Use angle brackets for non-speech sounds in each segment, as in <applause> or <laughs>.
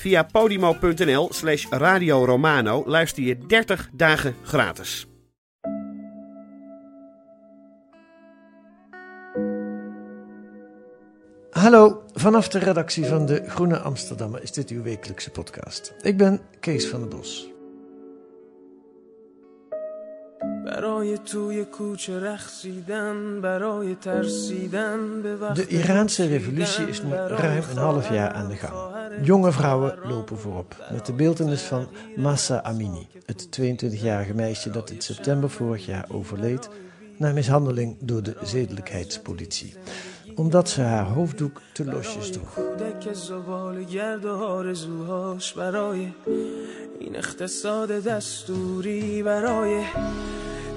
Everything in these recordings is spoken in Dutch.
Via podimo.nl slash Radio Romano luister je 30 dagen gratis. Hallo, vanaf de redactie van de Groene Amsterdammer is dit uw wekelijkse podcast. Ik ben Kees van der Bos. برای توی کوچه رقصیدن برای ترسیدن به وقت De Iraanse revolutie is nu ruim een half jaar aan de gang. Jonge vrouwen lopen voorop met de beeltenis van Massa Amini, het 22-jarige meisje dat in september vorig jaar overleed na mishandeling door de zedelijkheidspolitie, omdat ze haar hoofddoek te losjes droeg. کودک زبال گرد و آرزوهاش برای این اقتصاد دستوری برای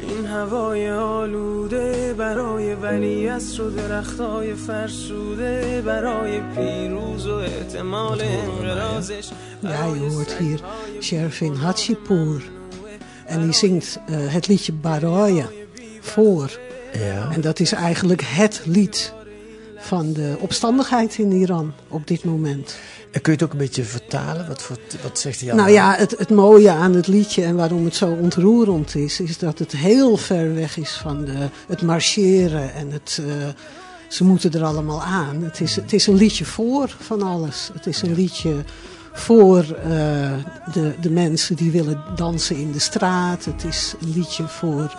این هوای آلوده برای ولی و درختای فرسوده برای پیروز و احتمال انقراضش Ja, je hoort hier Shervin Hatsipour. En die zingt eh, het liedje Baroya voor. Ja. En dat is eigenlijk het lied van de opstandigheid in Iran op dit moment. En kun je het ook een beetje vertalen? Wat, voor, wat zegt hij Nou ja, het, het mooie aan het liedje en waarom het zo ontroerend is, is dat het heel ver weg is van de, het marcheren en het. eh, ze moeten er allemaal aan. Het is, het is een liedje voor van alles. Het is een liedje voor eh, de, de mensen die willen dansen in de straat. Het is een liedje voor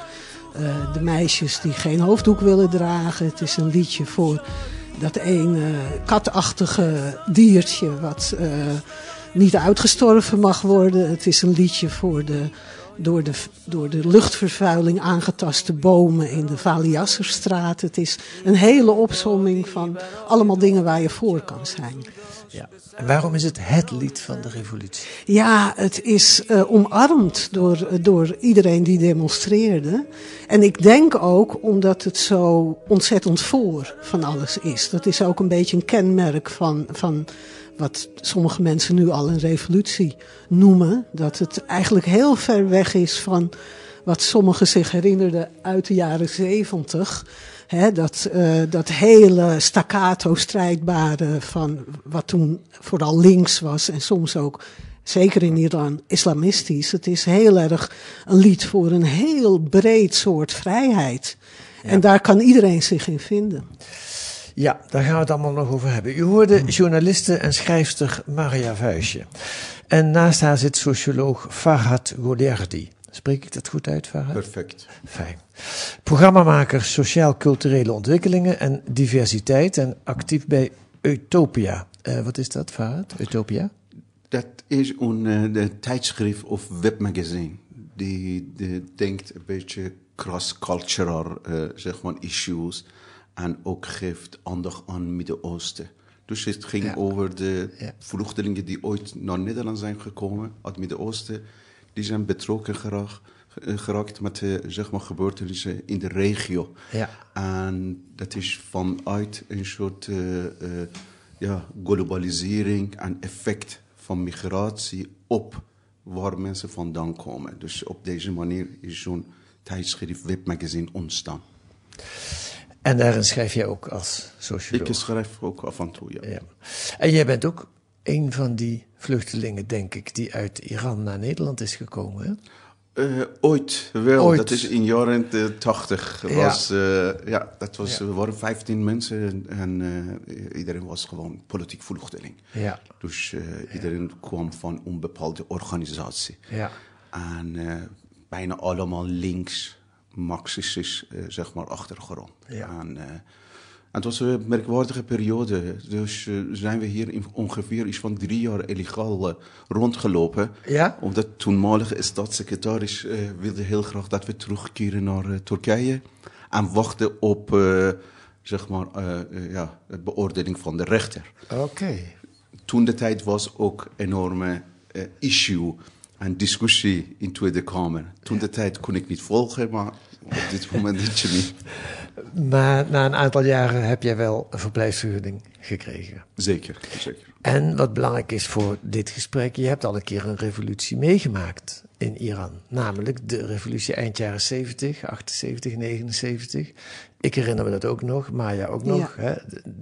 eh, de meisjes die geen hoofddoek willen dragen. Het is een liedje voor dat ene katachtige diertje wat eh, niet uitgestorven mag worden. Het is een liedje voor de door de, door de luchtvervuiling aangetaste bomen in de Valiasserstraat. Het is een hele opsomming van allemaal dingen waar je voor kan zijn. Ja. En waarom is het het lied van de revolutie? Ja, het is eh, omarmd door, door iedereen die demonstreerde. En ik denk ook omdat het zo ontzettend voor van alles is. Dat is ook een beetje een kenmerk van, van wat sommige mensen nu al een revolutie noemen. Dat het eigenlijk heel ver weg is van wat sommigen zich herinnerden uit de jaren zeventig. Dat, eh, dat hele staccato strijdbare van wat toen vooral links was en soms ook, zeker in Iran, islamistisch. Het is heel erg een lied voor een heel breed soort vrijheid. En daar kan iedereen zich in vinden. Ja, daar gaan we het allemaal nog over hebben. U hoorde journaliste en schrijfster Maria Vuijsje. En naast haar zit socioloog Farhad Goderdi. Spreek ik dat goed uit, Farhad? Perfect. Fijn. Programmamaker sociaal-culturele ontwikkelingen en diversiteit en actief bij Utopia. Eh, wat is dat, Farhad? Utopia? Dat is een eh, tijdschrift of webmagazine. Die, die denkt een beetje cross-cultural eh, zeg maar, issues. En ook geeft aandacht aan Midden-Oosten. Dus het ging Ja. over de Ja. vluchtelingen die ooit naar Nederland zijn gekomen uit het Midden-Oosten. Die zijn betrokken geraakt, eh, geraakt met de zeg maar, gebeurtenissen in de regio. Ja. En dat is vanuit een soort eh, eh, ja, globalisering en effect van migratie op waar mensen vandaan komen. Dus op deze manier is zo'n tijdschrift, webmagazine ontstaan. En daarin schrijf jij ook als socioloog. Ik schrijf ook af en toe, ja. Ja. En jij bent ook een van die vluchtelingen, denk ik, die uit Iran naar Nederland is gekomen. Hè? Eh, ooit wel, Ooit. dat is in jaren de tachtig. Ja. Was, eh, ja, dat was, Ja. we waren 15 mensen en eh, iedereen was gewoon politiek vluchteling. Ja. Dus eh, iedereen kwam van een bepaalde organisatie. Ja. En eh, bijna allemaal links, marxistisch, uh, zeg maar, achtergrond. Ja. En, uh, en het was een merkwaardige periode. Dus uh, zijn we hier in ongeveer iets van drie jaar illegaal rondgelopen. Ja? Omdat toenmalige staatssecretaris wilde heel graag dat we terugkeren naar Turkije. En wachten op, zeg maar, ja, de beoordeling van de rechter. Oké. Okay. Toen de tijd was ook enorme issue en discussie in Tweede Kamer. Toen de tijd kon ik niet volgen, maar op dit moment weet je niet. <laughs> Maar na een aantal jaren heb jij wel een verblijfsvergunning gekregen. Zeker, zeker. En wat belangrijk is voor dit gesprek, je hebt al een keer een revolutie meegemaakt in Iran. Namelijk de revolutie eind jaren 70, 78, 79. Ik herinner me dat ook nog, Maya ook nog. Ja. Hè?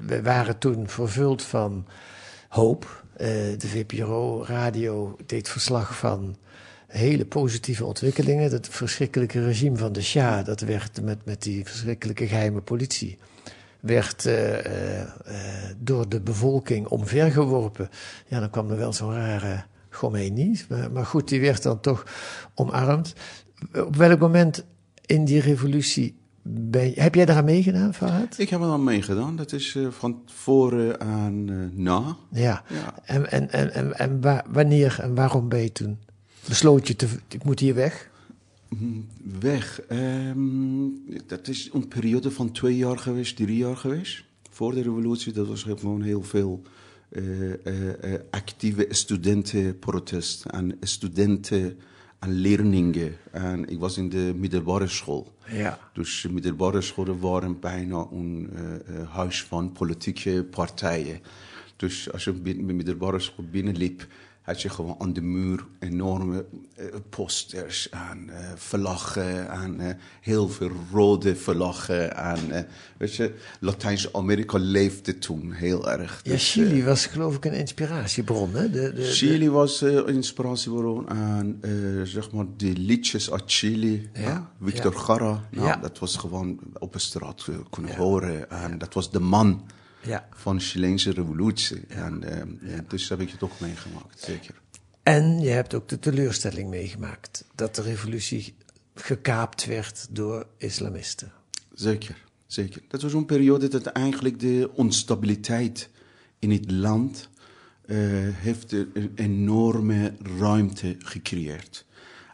We waren toen vervuld van hoop. Uh, de VPRO radio deed verslag van hele positieve ontwikkelingen. Dat verschrikkelijke regime van de Shah, dat werd met, met die verschrikkelijke geheime politie, werd uh, uh, door de bevolking omvergeworpen. Ja, dan kwam er wel zo'n rare Khomeini, maar, maar goed, die werd dan toch omarmd. Op welk moment in die revolutie ben, heb jij daaraan meegedaan, Fahad? Ik heb er aan meegedaan. Dat is uh, van voor aan uh, na. Ja. ja. En, en, en, en, en wa wanneer en waarom ben je toen? Besloot je te, ik moet hier weg? Weg. Um, dat is een periode van twee jaar geweest, drie jaar geweest. Voor de revolutie, dat was gewoon heel veel uh, actieve studentenprotest en studenten en leerlingen. En ik was in de middelbare school. Ja. Dus de middelbare scholen waren bijna een uh, uh, huis van politieke partijen. Dus als je de middelbare school binnenliep, had je gewoon aan de muur enorme uh, posters en uh, vlaggen en uh, heel veel rode vlaggen. En weet je, Latijns-Amerika leefde toen heel erg. Ja, dus, Chili was geloof ik een inspiratiebron, hè? De, de, Chili de... was een inspiratiebron en zeg maar die liedjes uit Chili. Ja? Victor ja. Jara, nou, ja. dat was gewoon op de straat kunnen horen. En dat was de man ja. van de Chileense revolutie. En, uh. Dus heb ik het ook meegemaakt, zeker. En je hebt ook de teleurstelling meegemaakt dat de revolutie gekaapt werd door islamisten. Zeker, zeker. Dat was een periode dat eigenlijk de onstabiliteit in het land uh, heeft een enorme ruimte gecreëerd.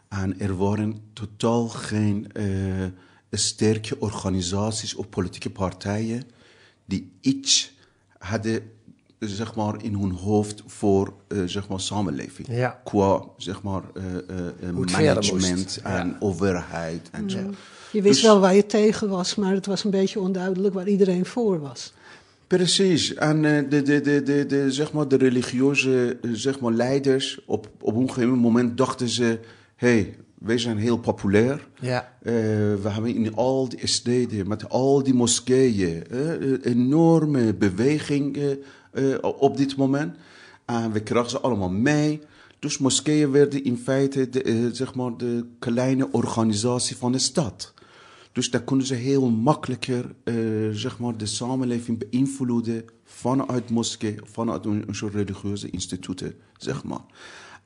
En er waren totaal geen uh, sterke organisaties of politieke partijen die iets hadden zeg maar, in hun hoofd voor uh, zeg maar, samenleving. Ja. Qua zeg maar, uh, management en ja. overheid en ja. zo. Je wist dus, wel waar je tegen was, maar het was een beetje onduidelijk waar iedereen voor was. Precies. En de, de, de, de, de, zeg maar, de religieuze zeg maar, leiders, op, op een gegeven moment dachten ze... Hey, wij zijn heel populair. Ja. Uh, we hebben in al die steden, met al die moskeeën, uh, enorme beweging uh, op dit moment. En we krijgen ze allemaal mee. Dus moskeeën werden in feite de, zeg maar de kleine organisatie van de stad. Dus daar konden ze heel makkelijker zeg maar de samenleving beïnvloeden vanuit moskee, vanuit soort religieuze instituten, zeg maar.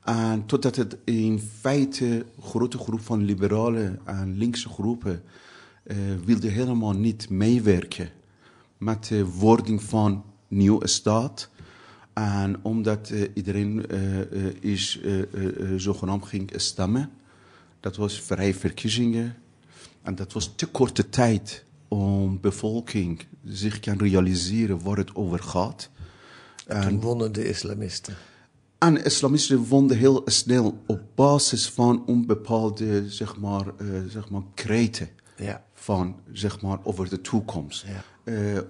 En totdat het in feite een grote groep van liberale en linkse groepen uh, wilde helemaal niet meewerken met de wording van nieuwe staat. En omdat uh, iedereen uh, is, zogenaamd ging stemmen, dat was vrije verkiezingen. En dat was te korte tijd om bevolking zich kan realiseren waar het over gaat. En toen wonnen de islamisten. En islamisten vonden heel snel op basis van onbepaalde zeg maar, uh, zeg maar, kreten ja. van, zeg maar, over de toekomst. Ja. Uh,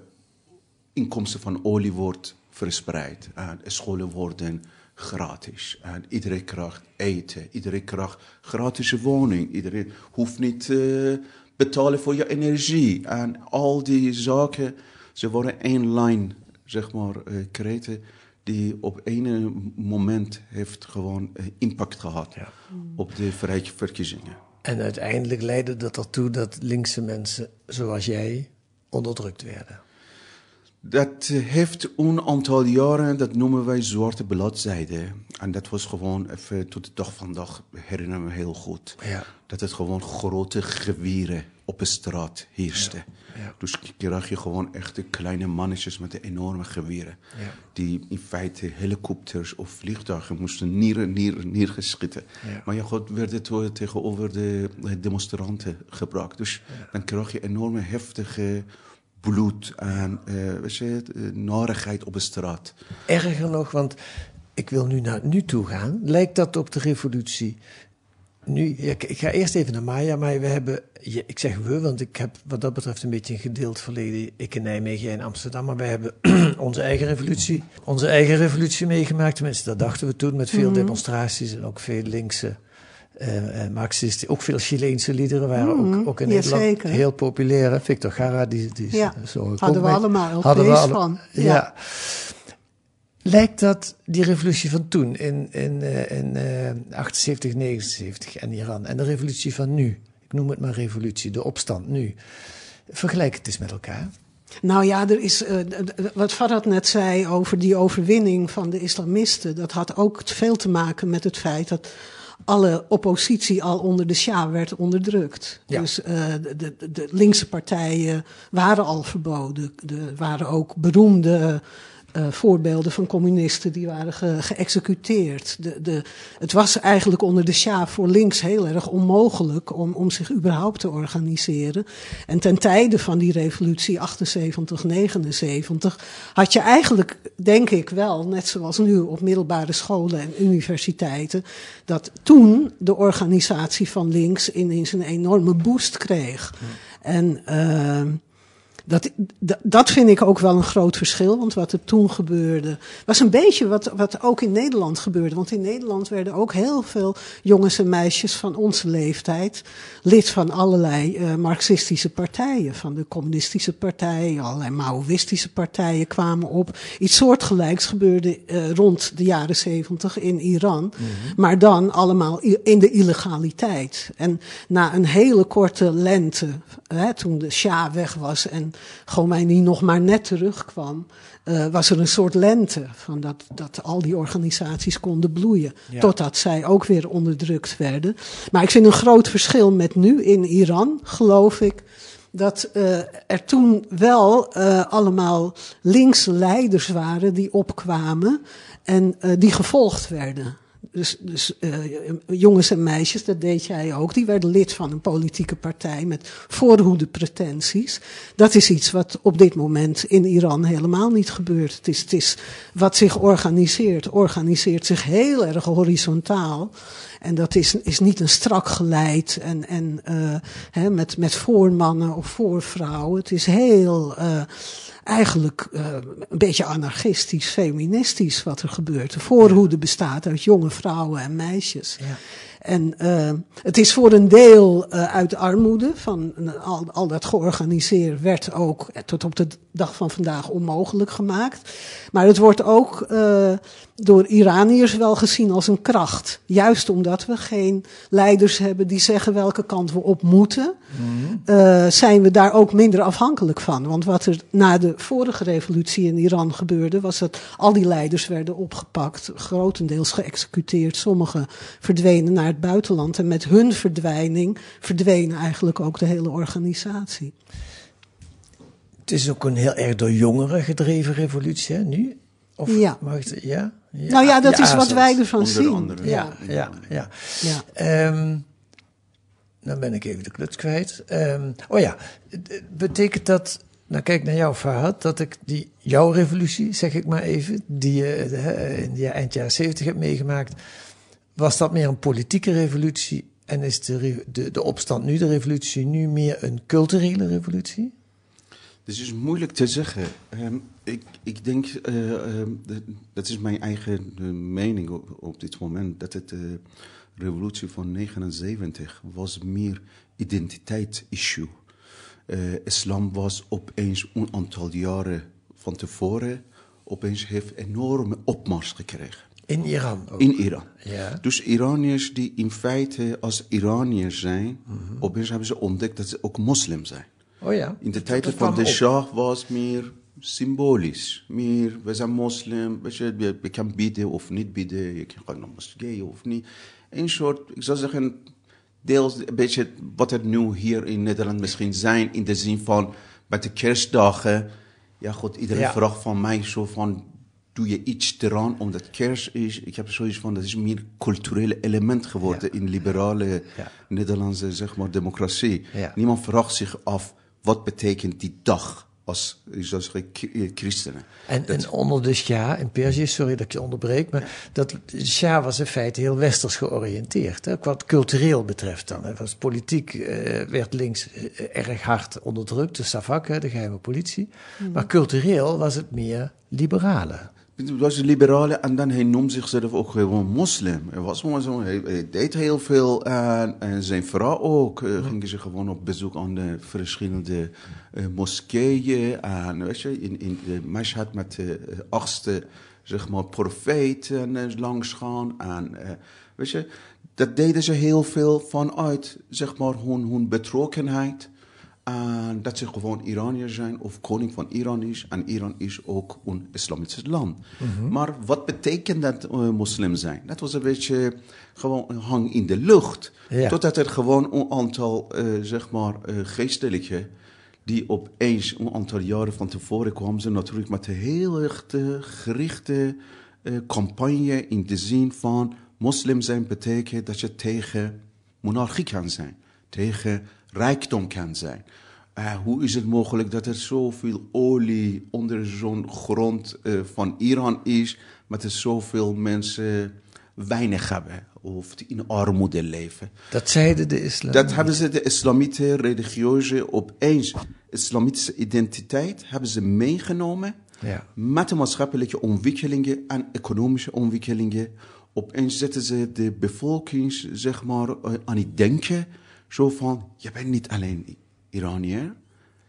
inkomsten van olie wordt verspreid en scholen worden gratis. En iedereen krijgt eten, iedereen krijgt gratis woning, iedereen hoeft niet uh, betalen voor je energie. En al die zaken, ze worden één lijn, zeg maar, kreten die op een moment heeft gewoon impact gehad ja. op de verkiezingen. En uiteindelijk leidde dat ertoe dat linkse mensen zoals jij onderdrukt werden. Dat heeft een aantal jaren, dat noemen wij zwarte bladzijden. En dat was gewoon, even tot de dag vandaag herinner me heel goed. Ja. Dat het gewoon grote gewieren op de straat heerste. Ja. Dus krijg je gewoon echte kleine mannetjes met de enorme geweren. Ja. Die in feite helikopters of vliegtuigen moesten neer, neer, neergeschieten. Maar ja, goed, werd het tegenover de demonstranten gebruikt. Dus dan krijg je enorme heftige bloed en eh weet je, eh, narigheid op de straat. Erger nog, want ik wil nu naar nu toe gaan. Lijkt dat op de revolutie? Nu, ik, ik ga eerst even naar Maya, maar we hebben, ik zeg we, want ik heb wat dat betreft een beetje een gedeeld verleden. Ik in Nijmegen, jij in Amsterdam, maar wij hebben <clears throat> onze eigen revolutie, onze eigen revolutie meegemaakt. Tenminste, dat dachten we toen met veel demonstraties en ook veel linkse eh, eh, Marxisten, ook veel Chileense liederen waren ook, ook in Nederland heel populair. Victor Gara, die, die Ja, zo hadden we allemaal Hadden we LP's alle- van. Ja. Ja. Lijkt dat die revolutie van toen, in, in, eh, in eh, 78, 79 en Iran, en de revolutie van nu, ik noem het maar revolutie, de opstand nu, vergelijk het eens met elkaar. Nou ja, er is, eh, wat Farad net zei over die overwinning van de islamisten, dat had ook veel te maken met het feit dat alle oppositie al onder de Shah werd onderdrukt. Ja. Dus eh, de, de, de linkse partijen waren al verboden. Er waren ook beroemde eh, voorbeelden van communisten die waren ge- geëxecuteerd. De, de, het was eigenlijk onder de Shah voor links heel erg onmogelijk om, om zich überhaupt te organiseren. En ten tijde van die revolutie 78, 79 had je eigenlijk, denk ik wel, net zoals nu op middelbare scholen en universiteiten, dat toen de organisatie van links ineens een enorme boost kreeg. En ehm, dat, dat- vind ik ook wel een groot verschil. Want wat er toen gebeurde, was een beetje wat, wat ook in Nederland gebeurde. Want in Nederland werden ook heel veel jongens en meisjes van onze leeftijd lid van allerlei eh, marxistische partijen. Van de communistische partij, allerlei Maoïstische partijen kwamen op. Iets soortgelijks gebeurde eh, rond de jaren zeventig in Iran. Maar dan allemaal in de illegaliteit. En na een hele korte lente, hè, toen de Shah weg was en Khomeini nog maar net terugkwam, eh, was er een soort lente van dat, dat al die organisaties konden bloeien. Ja. Totdat zij ook weer onderdrukt werden. Maar ik vind een groot verschil met nu in Iran, geloof ik. Dat eh, er toen wel eh, allemaal linkse leiders waren die opkwamen en die gevolgd werden. Dus, dus eh, jongens en meisjes, dat deed jij ook, die werden lid van een politieke partij met voorhoede pretenties. Dat is iets wat op dit moment in Iran helemaal niet gebeurt. Het is, het is wat zich organiseert, organiseert zich heel erg horizontaal. En dat is, is niet een strak geleid en, en eh, hè, met, met voormannen of voorvrouwen. Het is heel uh, eigenlijk uh, een beetje anarchistisch, feministisch wat er gebeurt. De voorhoede bestaat uit jonge vrouwen en meisjes. Ja. En uh, het is voor een deel uh, uit armoede. Van al, al dat georganiseerd werd ook tot op de dag van vandaag onmogelijk gemaakt. Maar het wordt ook uh, door Iraniërs wel gezien als een kracht. Juist omdat we geen leiders hebben die zeggen welke kant we op moeten. Mm -hmm. zijn we daar ook minder afhankelijk van. Want wat er na de vorige revolutie in Iran gebeurde, was dat al die leiders werden opgepakt, grotendeels geëxecuteerd. Sommigen verdwenen naar het buitenland. En met hun verdwijning verdween eigenlijk ook de hele organisatie. Het is ook een heel erg door jongeren gedreven revolutie, hè, nu? Of ja. Mag ik, ja? ja? Nou ja, dat ja, is wat wij ervan zien. Andere. Ja, ja, ja. ja. Um, dan ben ik even de kluts kwijt. Um, oh ja, betekent dat nou, kijk naar jou, Fahad, dat ik die, jouw revolutie, zeg ik maar even, die je uh, in de eind jaren zeventig hebt meegemaakt, was dat meer een politieke revolutie en is de, de, de opstand nu, de revolutie nu, meer een culturele revolutie? Dat is moeilijk te zeggen. Um, ik, ik denk, uh, de, dat is mijn eigen uh, mening op, dit moment, dat het de revolutie van 79 was meer identiteit-issue. islam was opeens een aantal jaren van tevoren, opeens heeft enorme opmars gekregen. In Iran ook. In Iran. Ja. Dus Iraniërs die in feite als Iraniërs zijn, mm -hmm. opeens hebben ze ontdekt dat ze ook moslim zijn. Oh ja. In de tijd van de Shah was meer symbolisch. Meer, we zijn moslim, weet je, je, kan bieden of niet bieden, je kan gaan naar moskee of niet. Een soort, ik zou zeggen, deels een beetje wat er nu hier in Nederland misschien zijn, in de zin van met de kerstdagen. Ja, goed, iedereen Ja. vraagt van mij zo van, doe je iets eraan omdat kerst is? Ik heb zoiets van, dat is meer culturele element geworden in liberale Ja. Nederlandse, zeg maar, democratie. Ja. Niemand vraagt zich af, wat betekent die dag als, ik zou zeggen, k- eh, christenen? En, en onder de Shah in Perzië, sorry dat ik je onderbreek, maar dat de Shah was in feite heel westers georiënteerd. Hè, wat cultureel betreft dan. Hè. Was politiek eh, werd links eh, erg hard onderdrukt, de Savak, hè, de geheime politie. Maar cultureel was het meer liberale. Het was een liberale en dan hij noemde zichzelf ook gewoon moslim. Hij, was gewoon zo, hij, hij deed heel veel en, en zijn vrouw ook. Uh, Gingen ze gewoon op bezoek aan de verschillende uh, moskeeën. En weet je, in, in de Mashhad met de uh, achtste zeg maar, profeet uh, langs gaan. En weet je, dat deden ze heel veel vanuit zeg maar, hun, hun betrokkenheid. En dat ze gewoon Iraniërs zijn of koning van Iran is. En Iran is ook een islamitisch land. Mhm. Maar wat betekent dat uh, moslim zijn? Dat was een beetje gewoon een hang in de lucht. Ja. Totdat er gewoon een aantal, uh, zeg maar, geestelijke die opeens een aantal jaren van tevoren kwamen ze natuurlijk met een heel erg gerichte campagne in de zin van moslim zijn betekent dat je tegen monarchie kan zijn, tegen rijkdom kan zijn. Uh, hoe is het mogelijk dat er zoveel olie onder zo'n grond uh, van Iran is, maar er zoveel mensen weinig hebben of in armoede leven? Dat zeiden de islam. Dat hebben ze de islamitische religieuze opeens, islamitische identiteit, hebben ze meegenomen ja. met de maatschappelijke ontwikkelingen en economische ontwikkelingen. Opeens zetten ze de bevolking zeg maar, aan het denken. Zo van, je bent niet alleen Iraniër,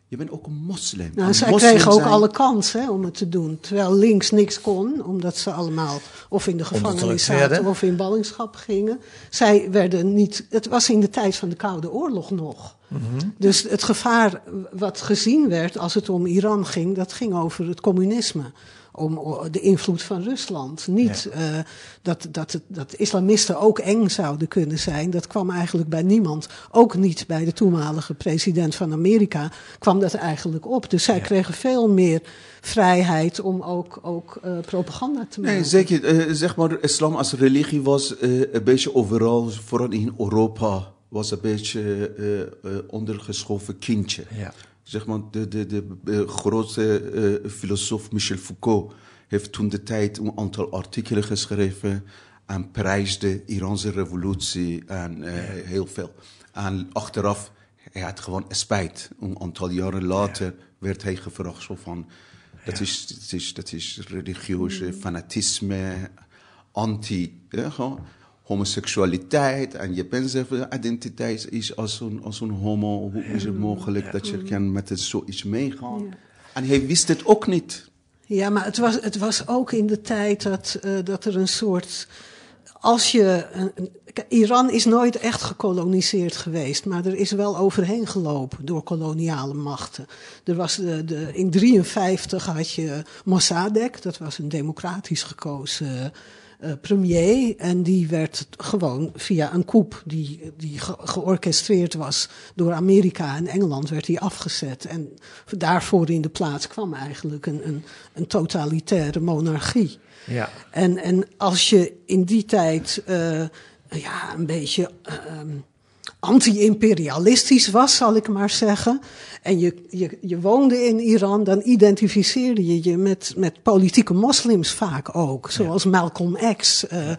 je bent ook een moslim. Nou, zij moslim kregen ook zijn... alle kans hè, om het te doen. Terwijl links niks kon, omdat ze allemaal of in de gevangenis zaten of in ballingschap gingen. Zij werden niet. Het was in de tijd van de Koude Oorlog nog. Mm -hmm. Dus het gevaar wat gezien werd als het om Iran ging, dat ging over het communisme om de invloed van Rusland. Niet ja. uh, dat, dat, het, dat islamisten ook eng zouden kunnen zijn. Dat kwam eigenlijk bij niemand. Ook niet bij de toenmalige president van Amerika kwam dat eigenlijk op. Dus zij ja. kregen veel meer vrijheid om ook, ook uh, propaganda te maken. Nee, zeker. Uh, zeg maar, islam als religie was een beetje overal, vooral in Europa, was een beetje ondergeschoven kindje. Ja zeg maar, de, de, de, de grote uh, filosoof Michel Foucault heeft toen de tijd een aantal artikelen geschreven en prijsde de Iraanse revolutie en uh, heel veel. En achteraf, hij had gewoon spijt. Een aantal jaren later ja. werd hij gevraagd zo van, dat, ja. is, dat, is, dat is religieuze fanatisme, anti... Ja, homoseksualiteit en je identiteit is als een, als een homo. Hoe is het mogelijk dat je kan met het zoiets meegaan? Ja. En hij wist het ook niet. Ja, maar het was, het was ook in de tijd dat, uh, dat er een soort. Als je. Iran is nooit echt gekoloniseerd geweest, maar er is wel overheen gelopen door koloniale machten. Er was de, de, in 1953 had je Mossadegh, dat was een democratisch gekozen. Uh, premier. En die werd gewoon via een coup die, die ge georchestreerd was door Amerika en Engeland, werd hij afgezet. En daarvoor in de plaats kwam eigenlijk een, een, een totalitaire monarchie. Ja. En, en als je in die tijd uh, ja, een beetje. Uh, anti-imperialistisch was, zal ik maar zeggen. En je, je, je woonde in Iran, dan identificeerde je je met, met politieke moslims vaak ook. Zoals ja. Malcolm X, uh,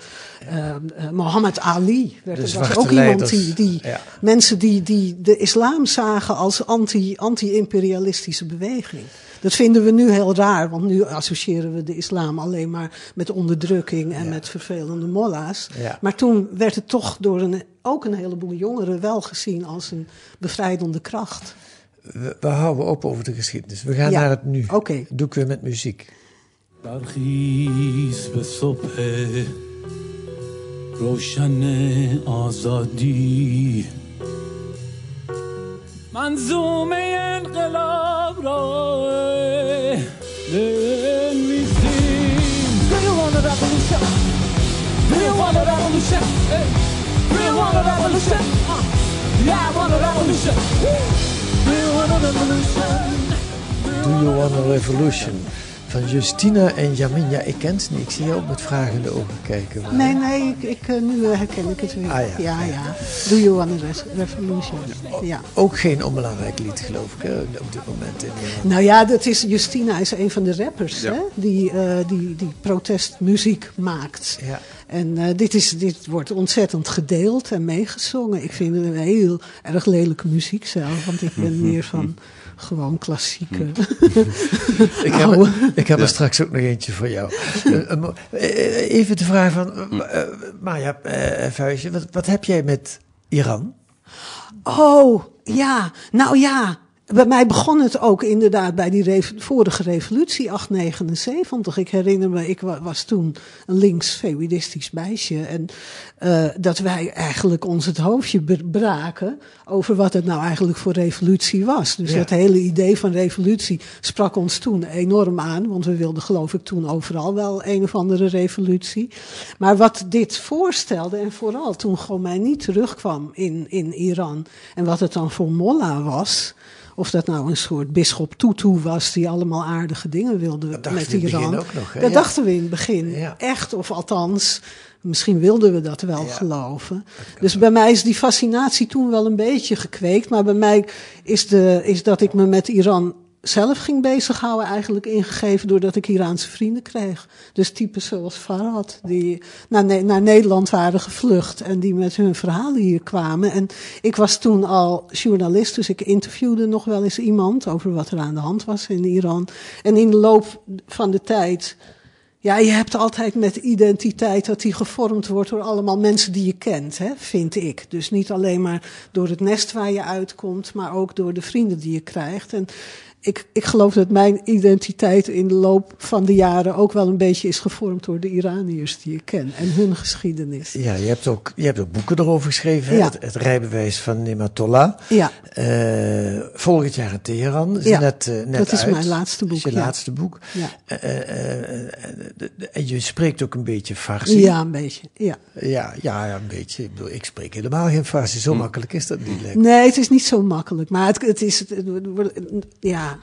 uh, Muhammad Ali. Werd, er was ook iemand die, die ja. mensen die, die de islam zagen als anti, anti-imperialistische beweging. Dat vinden we nu heel raar, want nu associëren we de islam alleen maar met onderdrukking en ja. met vervelende molla's. Maar toen werd het toch door een, ook een heleboel jongeren wel gezien als een bevrijdende kracht. We, we houden op over de geschiedenis. We gaan ja. naar het nu. Oké. Okay. Doe ik weer met muziek. برخیز به صبح روشن آزادی منظومه انقلاب را then we sing. Do you want a revolution? Do you want a revolution? Hey. Do you want a revolution? Yeah, I want a revolution. Do you want a revolution? Do You Want a Revolution van Justina en Jamin. Ja, ik ken ze niet. Ik zie je ook met vragende ogen kijken. maar- Nee, nee, ik, ik, eh, nu herken ik het weer. Ah, ja. ja, ja. Do you want a revolution? Ja. Ook geen onbelangrijk lied, geloof ik, hè, op dit moment in Iran. Nou ja, dat is, Justina is een van de rappers Ja. hè, die, eh, die, die protestmuziek maakt. Ja. En eh, dit, is, dit wordt ontzettend gedeeld en meegezongen. Ik vind het een heel erg lelijke muziek zelf, want ik ben <laughs> meer van gewoon klassieke. <laughs> Ik heb, ik heb er straks ook nog eentje voor jou. Eh, eh, eh, Even de vraag van, uh, Maya Vuijsje, wat, wat heb jij met Iran? Oh, ja. Nou ja. Bij mij begon het ook inderdaad bij die rev- vorige revolutie, 879. Ik herinner me, ik wa- was toen een links feministisch meisje. En eh, dat wij eigenlijk ons het hoofdje braken over wat het nou eigenlijk voor revolutie was. Dus Ja. het hele idee van revolutie sprak ons toen enorm aan. Want we wilden geloof ik toen overal wel een of andere revolutie. Maar wat dit voorstelde, en vooral toen Khomeini terugkwam in, in Iran. En wat het dan voor mollah was. Of dat nou een soort bisschop Tutu was die allemaal aardige dingen wilde Dat met we in het Iran. begin ook nog? Dat Ja. dachten we in het begin. Ja. Echt, of althans, misschien wilden we dat wel Ja. geloven. Dus bij mij is die fascinatie toen wel een beetje gekweekt. Maar bij mij is, de, is dat ik me met Iran zelf ging bezighouden eigenlijk ingegeven doordat ik Iraanse vrienden kreeg. Dus types zoals Farhad, die naar, naar Nederland waren gevlucht en die met hun verhalen hier kwamen. En ik was toen al journalist, dus ik interviewde nog wel eens iemand over wat er aan de hand was in Iran. En in de loop van de tijd ja, je hebt altijd met identiteit dat die gevormd wordt door allemaal mensen die je kent, hè, vind ik. Dus niet alleen maar door het nest waar je uitkomt, maar ook door de vrienden die je krijgt. En ik, ik geloof dat mijn identiteit in de loop van de jaren ook wel een beetje is gevormd door de Iraniërs die ik ken en hun geschiedenis. Ja, je hebt ook, je hebt ook boeken erover geschreven. Ja. Het, het rijbewijs van Nematollah. Ja, Eh, volgend jaar in Teheran. Is Ja, net, eh, net dat is uit. mijn laatste boek, Dat is je ja. laatste boek. ja. En je spreekt ook een beetje Farsi. ja een beetje. Ja. Ja, ja, ja, een beetje. Ik, bedoel, ik spreek helemaal geen Farsi. Zo makkelijk is dat niet. me. Nee, het is niet zo makkelijk. Maar het, het is. Het, ja.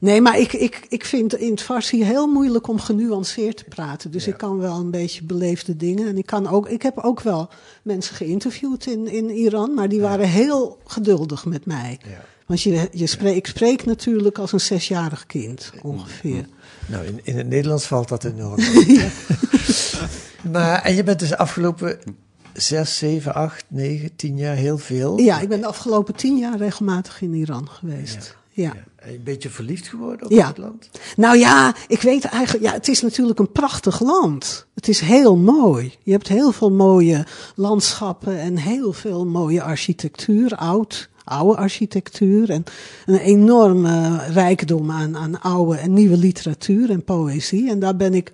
Nee, maar ik, ik, ik vind in het Farsi heel moeilijk om genuanceerd te praten. Dus ik kan wel een beetje beleefde dingen. En ik, kan ook, ik heb ook wel mensen geïnterviewd in, in Iran, maar die waren heel geduldig met mij. Ja. Want je, je spreek, ik spreek natuurlijk als een zesjarig kind, ongeveer. Nou, in, in het Nederlands valt dat enorm <laughs> <laughs> maar, en je bent dus afgelopen zes, zeven, acht, negen, tien jaar heel veel. Ja, ik ben de afgelopen tien jaar regelmatig in Iran geweest. Ja. Ja. En Een beetje verliefd geworden op Ja. het land? Nou ja, ik weet eigenlijk, ja, het is natuurlijk een prachtig land. Het is heel mooi. Je hebt heel veel mooie landschappen en heel veel mooie architectuur, oud, oude architectuur en een enorme rijkdom aan, aan oude en nieuwe literatuur en poëzie. En daar ben ik,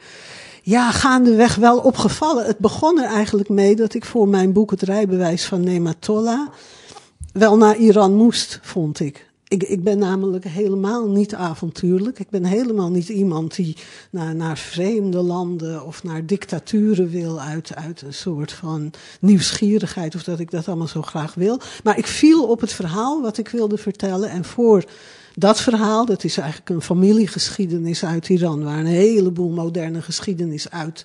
ja, gaandeweg wel opgevallen. Het begon er eigenlijk mee dat ik voor mijn boek Het rijbewijs van Nematollah wel naar Iran moest, vond ik. Ik, ik ben namelijk helemaal niet avontuurlijk. Ik ben helemaal niet iemand die naar, naar vreemde landen of naar dictaturen wil uit, uit een soort van nieuwsgierigheid of dat ik dat allemaal zo graag wil. Maar ik viel op het verhaal wat ik wilde vertellen en voor dat verhaal, dat is eigenlijk een familiegeschiedenis uit Iran, waar een heleboel moderne geschiedenis uit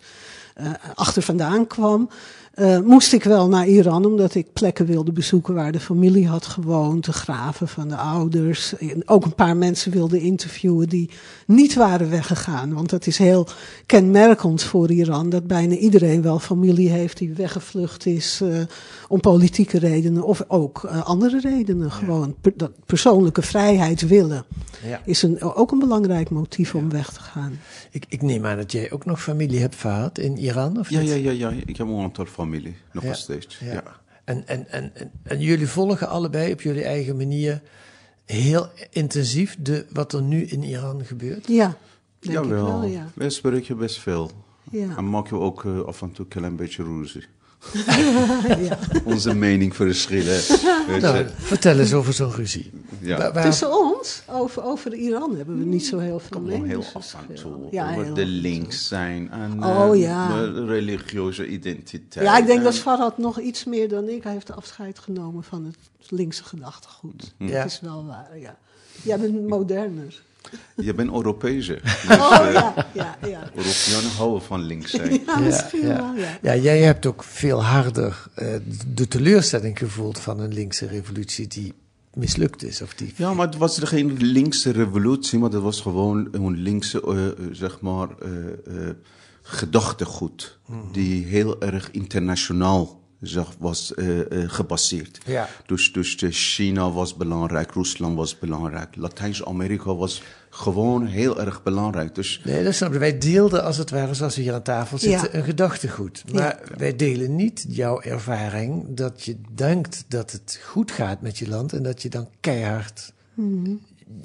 uh, achter vandaan kwam. Uh, moest ik wel naar Iran, omdat ik plekken wilde bezoeken waar de familie had gewoond, de graven van de ouders. Ook een paar mensen wilde interviewen die niet waren weggegaan. Want dat is heel kenmerkend voor Iran, dat bijna iedereen wel familie heeft die weggevlucht is uh, om politieke redenen of ook uh, andere redenen. Ja. Gewoon per, dat persoonlijke vrijheid willen ja. is een, ook een belangrijk motief ja. om weg te gaan. Ik, ik, neem aan dat jij ook nog familie hebt gehad in Iran? Of ja, ja, ja, ja, ik heb een aantal familie, nog ja. steeds. Ja. ja. En, en, en, en, en, jullie volgen allebei op jullie eigen manier heel intensief de, wat er nu in Iran gebeurt? Ja, denk Jawel. ik wel, ja. Wij spreken best veel. Ja. En maak je ook uh, af en toe een klein beetje ruzie. <laughs> ja. Onze mening verschillen. <laughs> nou, vertel eens over zo'n ruzie. Ja. Waar... Tussenom? Nederlands? Over, over Iran hebben we niet zo heel veel Kom heel Nederlands af en toe Ja, over de links zijn en Oh, eh, ja. de religieuze identiteit. Ja, ik denk En- dat Farhad nog iets meer dan ik. Hij heeft afscheid genomen van het linkse gedachtegoed. Ja. Dat is wel waar, ja. Jij bent moderner. Je bent Europese. <laughs> Dus, Oh eh, ja, ja, ja. Europeanen houden van links zijn. <laughs> Ja, misschien ja. wel, ja. Ja, jij hebt ook veel harder eh, de teleurstelling gevoeld van een linkse revolutie die mislukt is. Of die... Ja, maar het was er geen linkse revolutie, maar dat was gewoon een linkse, eh, zeg maar, eh, eh, gedachtegoed. Die heel erg internationaal zeg, was gebaseerd. Ja. Dus, dus China was belangrijk, Rusland was belangrijk, Latijns-Amerika was gewoon heel erg belangrijk. Dus Nee, dat snap ik. Wij deelden als het ware, zoals we hier aan tafel zitten, Ja. een gedachtegoed. Maar wij delen niet jouw ervaring dat je denkt dat het goed gaat met je land en dat je dan keihard,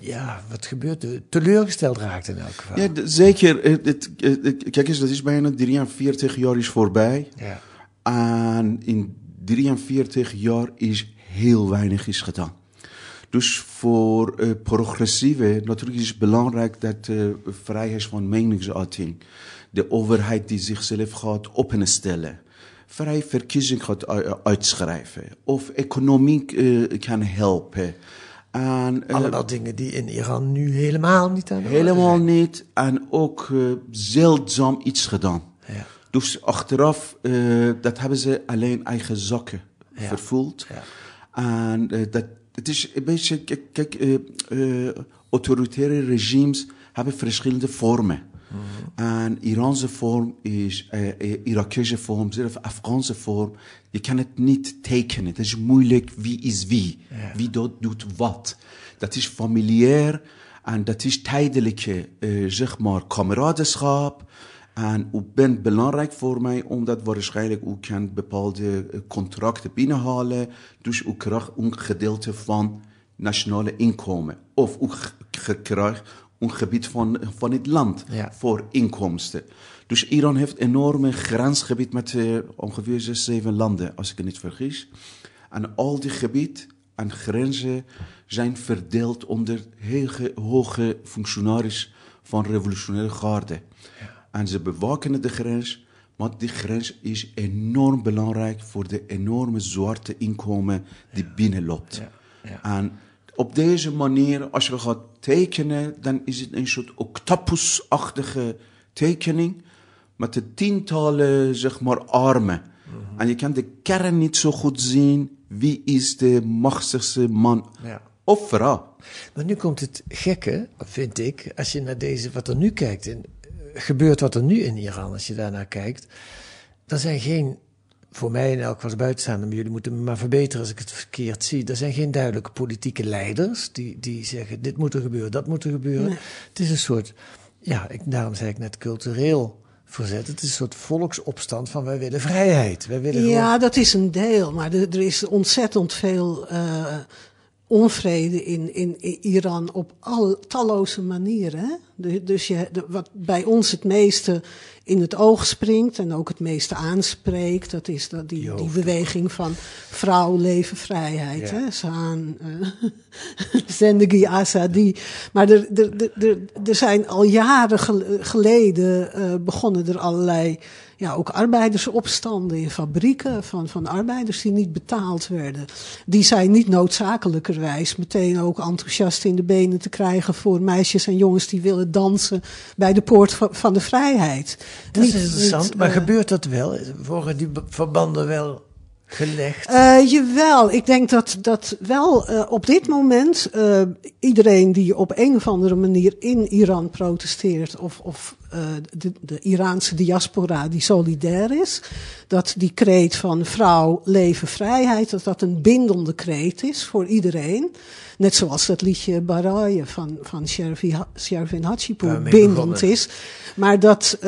ja, wat gebeurt er, teleurgesteld raakt in elk geval. ja, zeker. eh, het- eh, eh, kijk eens, dat is bijna 43 jaar is voorbij. Ja. En in 43 jaar is heel weinig is gedaan. Dus voor uh, progressieven, natuurlijk is het belangrijk dat uh, vrijheid van meningsuiting, de overheid die zichzelf gaat openstellen, vrij verkiezing gaat uitschrijven, of economie uh, kan helpen. En, uh, Allemaal dingen die in Iran nu helemaal niet aan Helemaal zijn. niet. En ook zeldzaam iets gedaan. Ja. Dus achteraf, dat hebben ze alleen eigen zakken Ja. vervoeld. Ja. En dat, het is een beetje, kijk, uh, uh, autoritaire regimes hebben verschillende vormen. Mhm. En Iraanse vorm is, uh, Irakese vorm, zelfs Afghaanse vorm. Je kan het niet tekenen. Het is moeilijk wie is wie. Wie doet, doet wat. Dat is familiair en dat is tijdelijke, zeg maar, kameradenschap. En u bent belangrijk voor mij, omdat waarschijnlijk u kan bepaalde eh, contracten binnenhalen. Dus u krijgt een gedeelte van nationale inkomen. Of u krijgt een gebied van, van het land Ja. voor inkomsten. Dus Iran heeft een enorme grensgebied met eh, ongeveer zes, zeven landen, als ik het niet vergis. En al die gebied en grenzen zijn verdeeld onder heel ge- hoge functionaris van revolutionaire garde. En ze bewaken de grens, maar die grens is enorm belangrijk voor de enorme zwarte inkomen die binnenloopt. ja. En op deze manier, als je gaat tekenen, dan is het een soort octopusachtige tekening met de tientallen, zeg maar, armen. En je kan de kern niet zo goed zien. Wie is de machtigste man Ja. of vrouw? Maar nu komt het gekke, vind ik, als je naar deze, wat er nu kijkt, en gebeurt wat er nu in Iran, als je daarnaar kijkt, er zijn geen, voor mij in elk geval als buitenstaander, maar jullie moeten me maar verbeteren als ik het verkeerd zie, er zijn geen duidelijke politieke leiders die, die zeggen, dit moet er gebeuren, dat moet er gebeuren. Nee. Het is een soort, ja, ik, daarom zei ik net cultureel verzet, het is een soort volksopstand van wij willen vrijheid. Wij willen Ja, gewoon- dat is een deel, maar er, er is ontzettend veel eh, onvrede in, in, in Iran op al, talloze manieren. De- dus je, de- wat bij ons het meeste in het oog springt en ook het meeste aanspreekt, dat is dat die, die beweging van vrouw, leven, vrijheid. Ja. Hè? Saan, eh, <laughs> Zendegi Azadi. Maar er, er, er, er, er zijn al jaren gel- geleden eh, begonnen er allerlei ja, ook arbeidersopstanden in fabrieken van, van arbeiders die niet betaald werden. Die zijn niet noodzakelijkerwijs meteen ook enthousiast in de benen te krijgen voor meisjes en jongens die willen dansen bij de poort van, de vrijheid. Dat is interessant, niet, maar eh, gebeurt dat wel? Worden die verbanden wel gelegd? Eh, jawel, ik denk dat, dat wel eh, op dit moment eh, iedereen die op een of andere manier in Iran protesteert, of, of de, de Iraanse diaspora die solidair is, dat die kreet van vrouw, leven, vrijheid, dat dat een bindende kreet is voor iedereen. Net zoals dat liedje Baraye van, van Shervin Ha- Shervin Hachipour bindend is. Maar dat,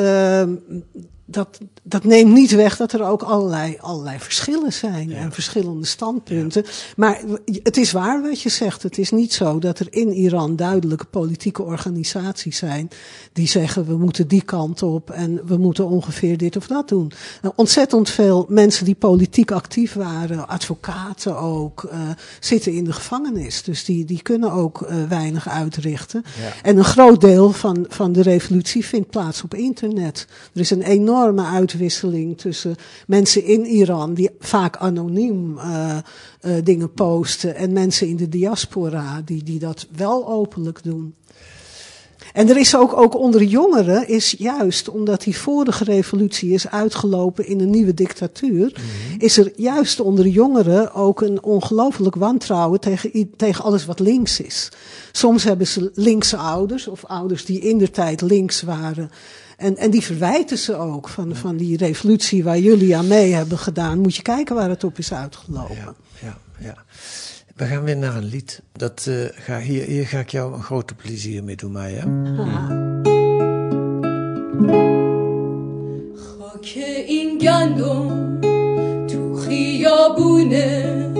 dat, dat neemt niet weg dat er ook allerlei, allerlei verschillen zijn en verschillende standpunten. Maar het is waar wat je zegt. Het is niet zo dat er in Iran duidelijke politieke organisaties zijn die zeggen we moeten die kant op en we moeten ongeveer dit of dat doen. Nou, ontzettend veel mensen die politiek actief waren, advocaten ook, uh, zitten in de gevangenis. Dus die, die kunnen ook uh, weinig uitrichten. Ja. En een groot deel van, van de revolutie vindt plaats op internet. Er is een enorm enorme uitwisseling tussen mensen in Iran, die vaak anoniem uh, uh, dingen posten, en mensen in de diaspora, die, die dat wel openlijk doen. En er is ook, ook onder jongeren, is juist omdat die vorige revolutie is uitgelopen in een nieuwe dictatuur, mm-hmm. is er juist onder jongeren ook een ongelooflijk wantrouwen tegen, tegen alles wat links is. Soms hebben ze linkse ouders, of ouders die in de tijd links waren. En, en die verwijten ze ook van, van die revolutie waar jullie aan mee hebben gedaan. Moet je kijken waar het op is uitgelopen. Ja, ja, ja. We gaan weer naar een lied. Dat, uh, ga, hier, hier ga ik jou een grote plezier mee doen, Maya. خاک این گندم تو خیابونه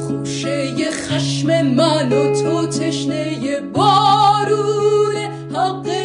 خوشه خشم من و تو تشنه بارونه حق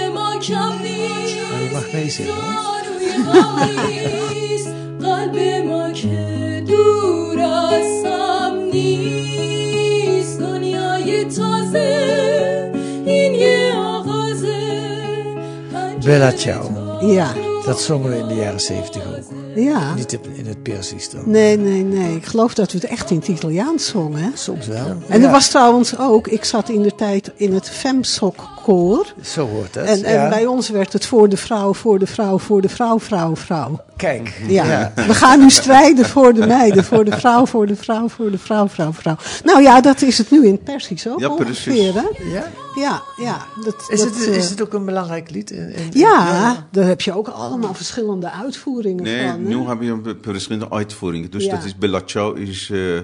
Bella Ciao. Ja. Dat zongen we in de jaren zeventig ook. Ja. Niet in het Persisch dan. Nee, nee, nee. Ik geloof dat we het echt in het Italiaans zongen. Soms wel. En er was trouwens ook, ik zat in de tijd in het Femsok koor. Zo hoort het. En, en bij ons werd het voor de vrouw, voor de vrouw, voor de vrouw, vrouw, vrouw. Kijk. Ja. We gaan nu strijden voor de meiden, voor de vrouw, voor de vrouw, voor de vrouw, vrouw, vrouw. Nou ja, dat is het nu in het Persisch ook ja, ongeveer, hè? Ja? Ja, ja. Dat, is, dat, het, is het ook een belangrijk lied? In, in, ja, ja, daar heb je ook allemaal verschillende uitvoeringen nee, van. Nee, nu hebben we verschillende uitvoeringen. Dus dat is Bella Ciao is... Uh,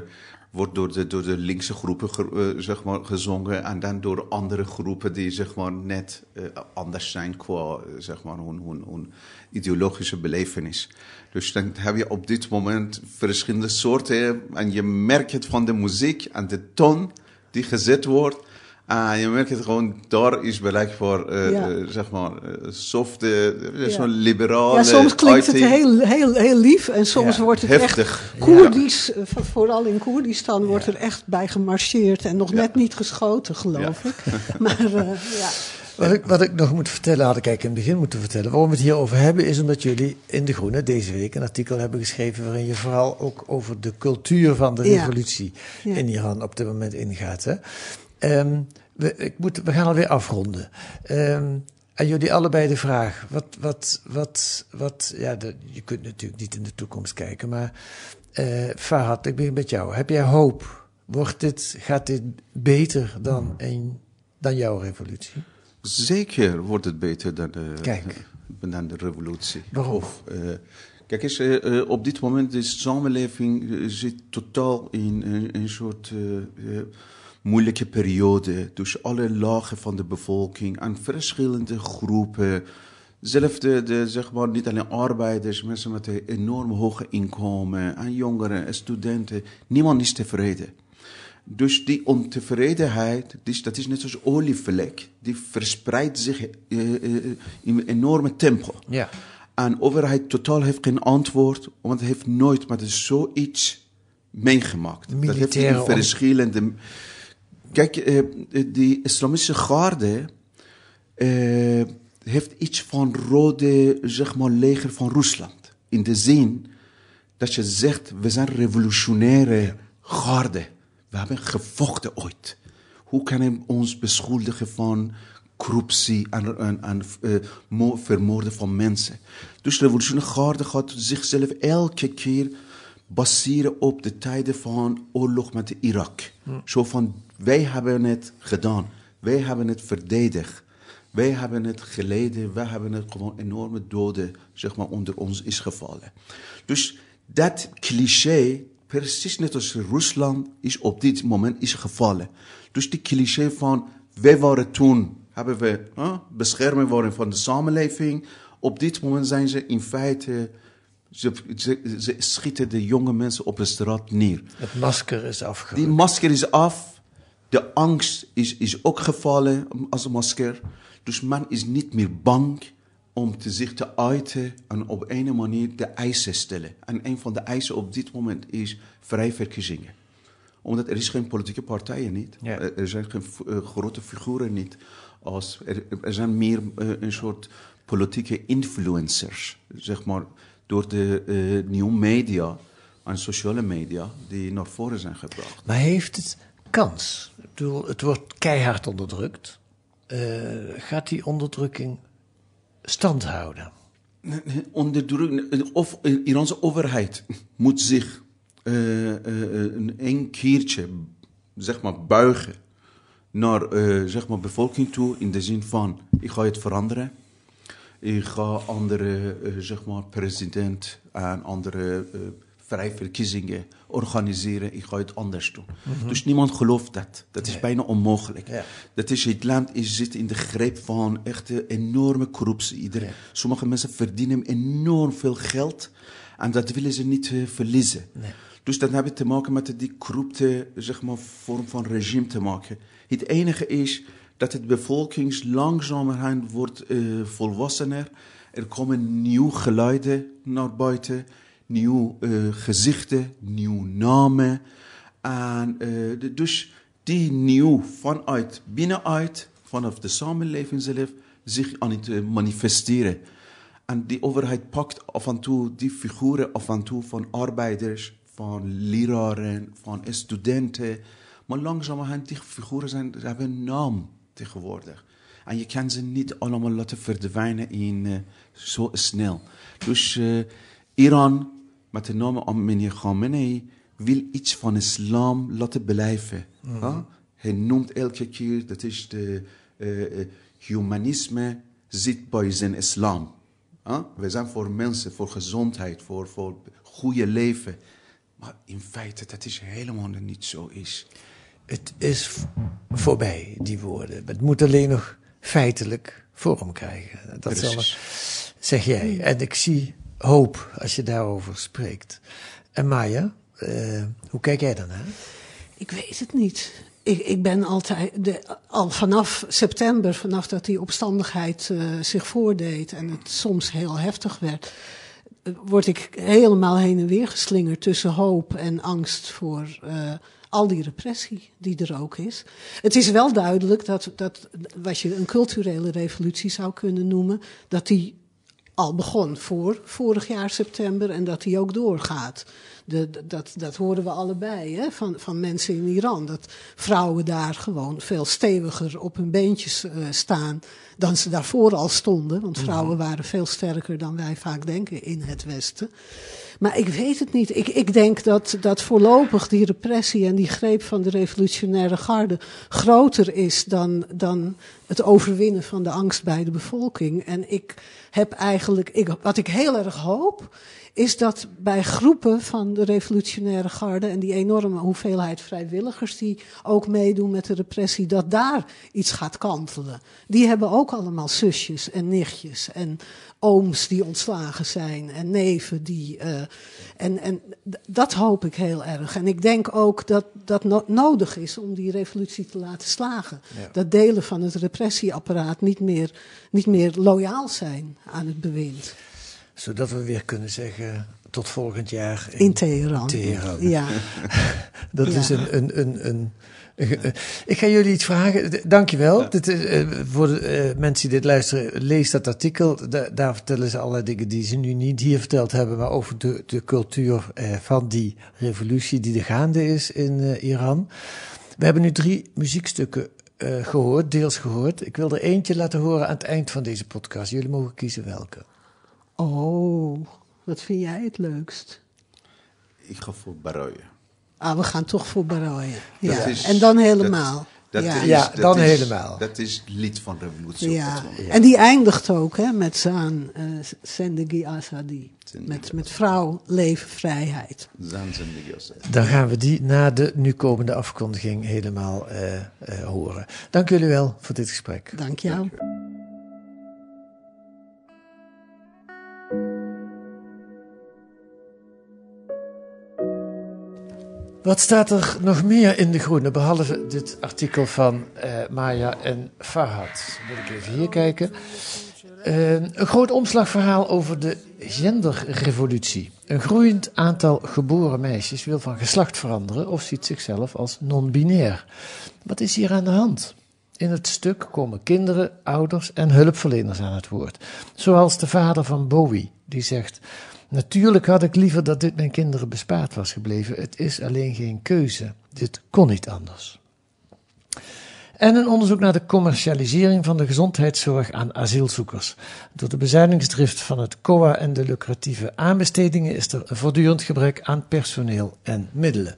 wordt door de, door de linkse groepen ge, uh, zeg maar, gezongen. En dan door andere groepen die zeg maar, net uh, anders zijn qua zeg maar, hun, hun, hun ideologische belevenis. Dus dan heb je op dit moment verschillende soorten. En je merkt het van de muziek en de toon die gezet wordt. Ah, je merkt het gewoon, daar is bereik voor, uh, ja. uh, zeg maar, uh, softe, ja. zo'n liberale Ja, soms klinkt het heel, heel, heel lief en soms ja. wordt het Heftig. echt Koerdisch, vooral in Koerdistan wordt er echt bij gemarcheerd en nog net niet geschoten, geloof ik. <laughs> maar ja. Wat ik, wat ik nog moet vertellen, had ik eigenlijk in het begin moeten vertellen. Waarom we het hier over hebben, is omdat jullie in De Groene deze week een artikel hebben geschreven. waarin je vooral ook over de cultuur van de revolutie in Iran op dit moment ingaat. Hè? Um, we, ik moet, we gaan alweer afronden. Um, aan jullie allebei de vraag: wat, wat, wat, wat ja, de, je kunt natuurlijk niet in de toekomst kijken, maar uh, Farhad, ik begin met jou. Heb jij hoop? Wordt dit, gaat dit beter dan, een, dan jouw revolutie? Zeker wordt het beter dan de, Kijk. <laughs> dan de revolutie. Waarom? Of, uh, kijk eens, uh, op dit moment de samenleving zit totaal in een soort moeilijke periode. Dus alle lagen van de bevolking en verschillende groepen. Zelfs de, de, zeg maar, niet alleen arbeiders, mensen met een enorm hoge inkomen, en jongeren en studenten. Niemand is tevreden. Dus die ontevredenheid, dat is net als olievlek, die verspreidt zich uh, uh, in een enorme tempo. Ja. En de overheid totaal heeft geen antwoord, want het heeft nooit met zoiets meegemaakt. Dat heeft in verschillende... Kijk, die islamische garde uh, heeft iets van rode, zeg maar, leger van Rusland. In de zin dat je zegt, we zijn revolutionaire garde. We hebben gevochten ooit. Hoe kan hij ons beschuldigen van corruptie en, en, en uh, vermoorden van mensen? Dus de revolutionaire garde gaat zichzelf elke keer baseren op de tijden van oorlog met Irak. Hm. Zo van, wij hebben het gedaan. Wij hebben het verdedigd. Wij hebben het geleden. Wij hebben het gewoon enorme doden, zeg maar, onder ons is gevallen. Dus dat cliché, precies net als Rusland, is op dit moment is gevallen. Dus die cliché van, wij waren toen, hebben we huh, bescherming worden van de samenleving. Op dit moment zijn ze in feite. Ze, ze, ze schieten de jonge mensen op de straat neer. Het masker is Die afgerukt. masker is af. De angst is, is ook gevallen als een masker. Dus men is niet meer bang om te zich te uiten en op een manier de eisen stellen. En een van de eisen op dit moment is vrij verkiezingen. Omdat er is geen politieke partijen niet. Ja. Er zijn geen eh, grote figuren niet. Als, er, er zijn meer eh, een soort politieke influencers, zeg maar, door de eh, nieuwe media en sociale media die naar voren zijn gebracht. Maar heeft het kans? Ik bedoel, het wordt keihard onderdrukt. Eh, gaat die onderdrukking stand houden? onderdruk, of de overheid moet zich eh, eh, een, keertje zeg maar, buigen naar eh, zeg maar, bevolking toe in de zin van ik ga het veranderen. Ik ga andere zeg maar, president en andere verkiezingen organiseren. Ik ga het anders doen. Dus niemand gelooft dat. Dat is bijna onmogelijk. Ja. Dat is, het land is, zit in de greep van echte enorme corruptie. Iedereen, Sommige mensen verdienen enorm veel geld en dat willen ze niet eh, verliezen. Dus dan hebben te maken met die corrupte zeg maar, vorm van regime te maken. Het enige is dat het bevolking langzamerhand wordt eh, volwassener. Er komen nieuwe geluiden naar buiten, nieuwe eh, gezichten, nieuwe namen. En eh, de- dus die nieuw vanuit binnenuit, vanaf de samenleving zelf, zich aan het eh, manifesteren. En die overheid pakt af en toe die figuren af en toe van arbeiders, van leraren, van studenten. Maar langzamerhand, die figuren zijn, hebben een naam tegenwoordig. En je kan ze niet allemaal laten verdwijnen in, zo snel. Dus Iran, met de naam van meneer Khamenei, wil iets van islam laten blijven. Ja? Hij noemt elke keer, dat is de eh, eh, humanisme zit bij zijn islam. Ja? We zijn voor mensen, voor gezondheid, voor, voor goede leven. Maar in feite, dat is helemaal niet zo is. Het is voorbij, die woorden. Het moet alleen nog feitelijk vorm krijgen. Dat zal, zeg jij. En ik zie hoop als je daarover spreekt. En Maya, eh, hoe kijk jij daarnaar? Ik weet het niet. Ik, ik ben altijd, de, al vanaf september, vanaf dat die opstandigheid eh, zich voordeed en het soms heel heftig werd, word ik helemaal heen en weer geslingerd tussen hoop en angst voor eh, al die repressie die er ook is. Het is wel duidelijk dat, dat wat je een culturele revolutie zou kunnen noemen, dat die al begon voor vorig jaar september en dat die ook doorgaat. De, dat, dat horen we allebei hè, van, van mensen in Iran. Dat vrouwen daar gewoon veel steviger op hun beentjes eh, staan dan ze daarvoor al stonden. Want vrouwen waren veel sterker dan wij vaak denken in het Westen. Maar ik weet het niet. Ik, ik denk dat, dat voorlopig die repressie en die greep van de revolutionaire garde groter is dan, dan het overwinnen van de angst bij de bevolking. En ik heb eigenlijk, ik, wat ik heel erg hoop, is dat bij groepen van de revolutionaire garde en die enorme hoeveelheid vrijwilligers die ook meedoen met de repressie, dat daar iets gaat kantelen. Die hebben ook allemaal zusjes en nichtjes en ooms die ontslagen zijn en neven die. eh, en en dat hoop ik heel erg. En ik denk ook dat dat no- nodig is om die revolutie te laten slagen. Dat delen van het repressieapparaat niet meer, niet meer loyaal zijn aan het bewind. Zodat we weer kunnen zeggen, tot volgend jaar In Teheran. Teheran. Ja. <laughs> Dat Ja. is een, een, een, een, een- een- Ik ga jullie iets vragen. Dankjewel. Dit is, eh, voor de eh, mensen die dit luisteren, lees dat artikel. Da- daar vertellen ze allerlei dingen die ze nu niet hier verteld hebben, maar over de, de cultuur eh, van die revolutie die er gaande is in eh, Iran. We hebben nu drie muziekstukken eh, gehoord, deels gehoord. Ik wil er eentje laten horen aan het eind van deze podcast. Jullie mogen kiezen welke. Oh, wat vind jij het leukst? Ik ga voor Baroje. Ah, we gaan toch voor Baroje. Ja. Is- en dan helemaal. Dat, dat ja. is, Ja, dat dan is- helemaal. Dat is het lied van revolutie. Ja. moment. En die eindigt ook hè, met Zaan, eh Zendegi Azadi. Zendegi Met, met vrouw, leven, vrijheid. Zanzen de Yosef. Dan gaan we die na de nu komende afkondiging helemaal eh, eh, horen. Dank jullie wel voor dit gesprek. Dank jou. Wat staat er nog meer in De Groene, behalve dit artikel van uh, Maya en Farhad? Moet ik even hier kijken. Uh, een groot omslagverhaal over de genderrevolutie. Een groeiend aantal geboren meisjes wil van geslacht veranderen of ziet zichzelf als non-binair. Wat is hier aan de hand? In het stuk komen kinderen, ouders en hulpverleners aan het woord. Zoals de vader van Bowie, die zegt: Natuurlijk had ik liever dat dit mijn kinderen bespaard was gebleven. Het is alleen geen keuze. Dit kon niet anders. En een onderzoek naar de commercialisering van de gezondheidszorg aan asielzoekers. Door de bezuinigingsdrift van het COA en de lucratieve aanbestedingen is er voortdurend gebrek aan personeel en middelen.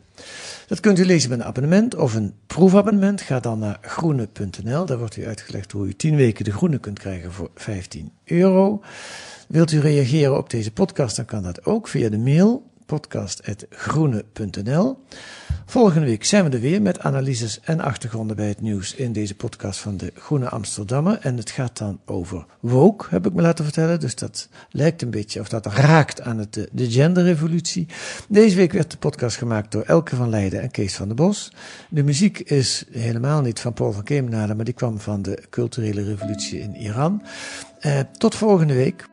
Dat kunt u lezen met een abonnement of een proefabonnement. Ga dan naar groene.nl. Daar wordt u uitgelegd hoe u 10 weken de groene kunt krijgen voor 15 euro. Wilt u reageren op deze podcast, dan kan dat ook via de mail podcast.groene.nl. Volgende week zijn we er weer met analyses en achtergronden bij het nieuws in deze podcast van de Groene Amsterdammer. En het gaat dan over woke, heb ik me laten vertellen. Dus dat lijkt een beetje, of dat raakt aan het, de genderrevolutie. Deze week werd de podcast gemaakt door Elke van Leiden en Kees van der Bos. De muziek is helemaal niet van Paul van Kemenade, maar die kwam van de culturele revolutie in Iran. Eh, tot volgende week.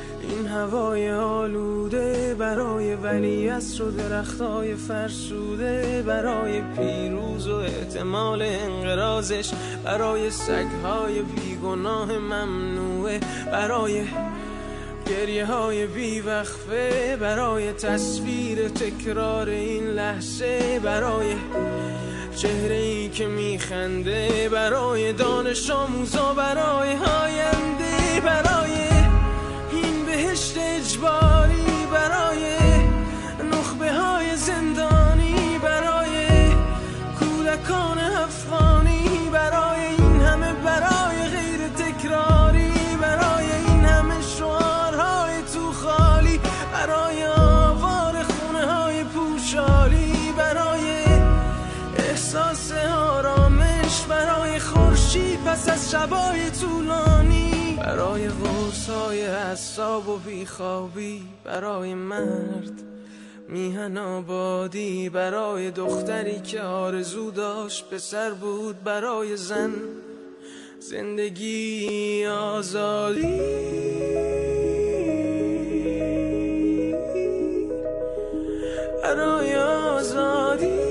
این هوای آلوده برای ولی و درختای فرسوده برای پیروز و احتمال انقرازش برای سگهای بیگناه ممنوعه برای گریه های بیوقفه برای تصویر تکرار این لحظه برای چهره ای که میخنده برای دانش آموزا برای هاینده پس از شبای طولانی. برای غرصای حساب و بیخوابی برای مرد میهن آبادی برای دختری که آرزو داشت پسر بود برای زن زندگی آزادی. برای آزادی.